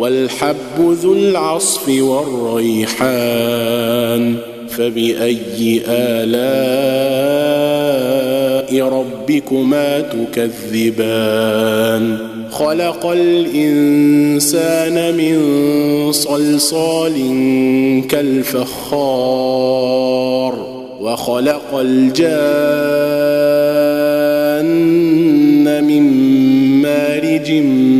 والحب ذو العصف والريحان فبأي آلاء ربكما تكذبان؟ خلق الإنسان من صلصال كالفخار وخلق الجان من مارج من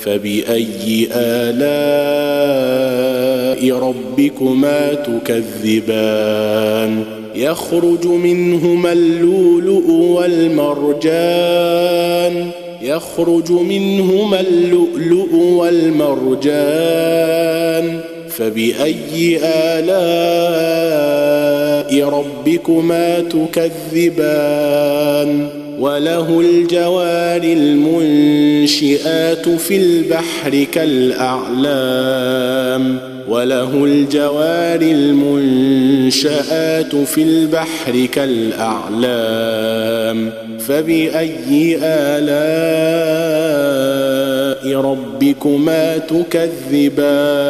فبأي آلاء ربكما تكذبان؟ يخرج منهما اللؤلؤ والمرجان. يخرج منهما اللؤلؤ والمرجان. فبأي آلاء ربكما تكذبان؟ وله الجوار المنشئات في البحر كالأعلام. وله الجوار المنشآت في البحر كالأعلام. فبأي آلاء ربكما تكذبان؟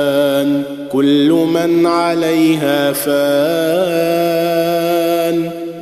كل من عليها فان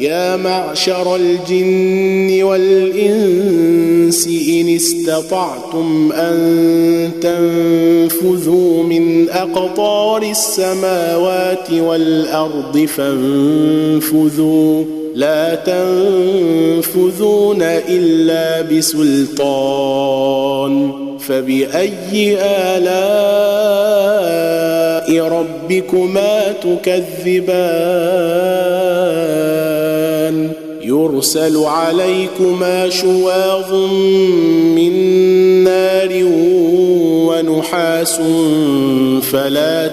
يا معشر الجن والإنس إن استطعتم أن تنفذوا من أقطار السماوات والأرض فانفذوا. لا تنفذون إلا بسلطان. فبأي آلاء ربكما تكذبان؟ يرسل عليكما شواظ من نار ونحاس فلا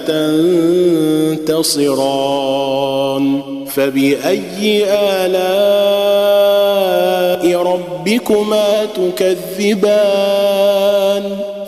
تنتصران. فبأي آلاء ربكما تكذبان؟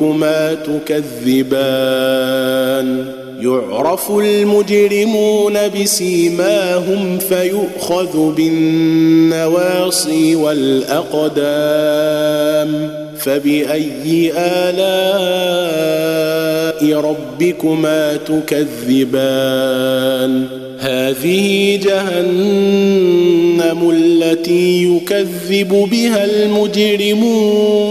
ربكما تكذبان يعرف المجرمون بسيماهم فيؤخذ بالنواصي والاقدام فباي الاء ربكما تكذبان هذه جهنم التي يكذب بها المجرمون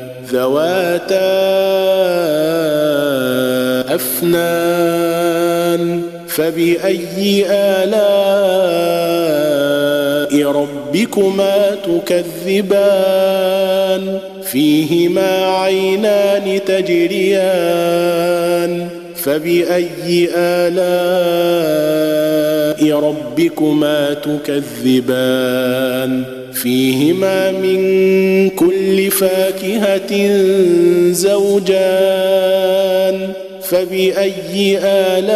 ذواتا أفنان فبأي آلاء ربكما تكذبان؟ فيهما عينان تجريان فبأي آلاء ربكما تكذبان. فيهما من كل فاكهة زوجان. فبأي آلاء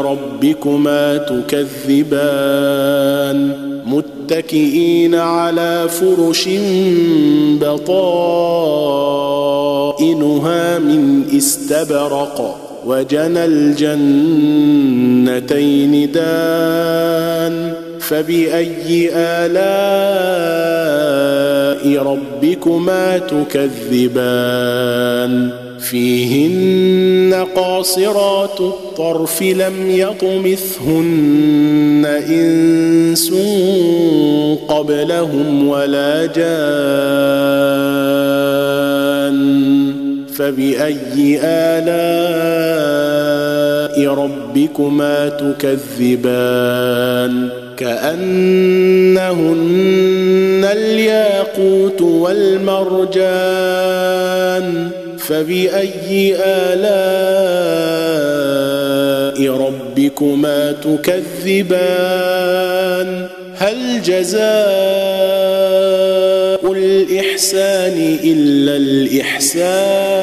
ربكما تكذبان؟ متكئين على فرش بطائنها من استبرق. وجنى الجنتين دان فبأي آلاء ربكما تكذبان؟ فيهن قاصرات الطرف لم يطمثهن إنس قبلهم ولا جان فبأي آلاء ربكما تكذبان كأنهن الياقوت والمرجان فبأي آلاء ربكما تكذبان؟ هل جزاء الإحسان إلا الإحسان؟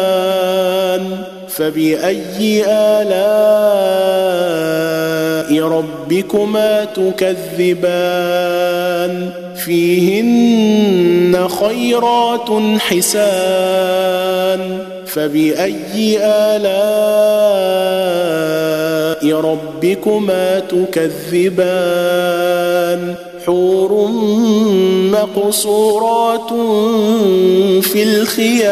فبأي آلاء ربكما تكذبان؟ فيهن خيرات حسان. فبأي آلاء ربكما تكذبان؟ حور مقصورات في الخيام.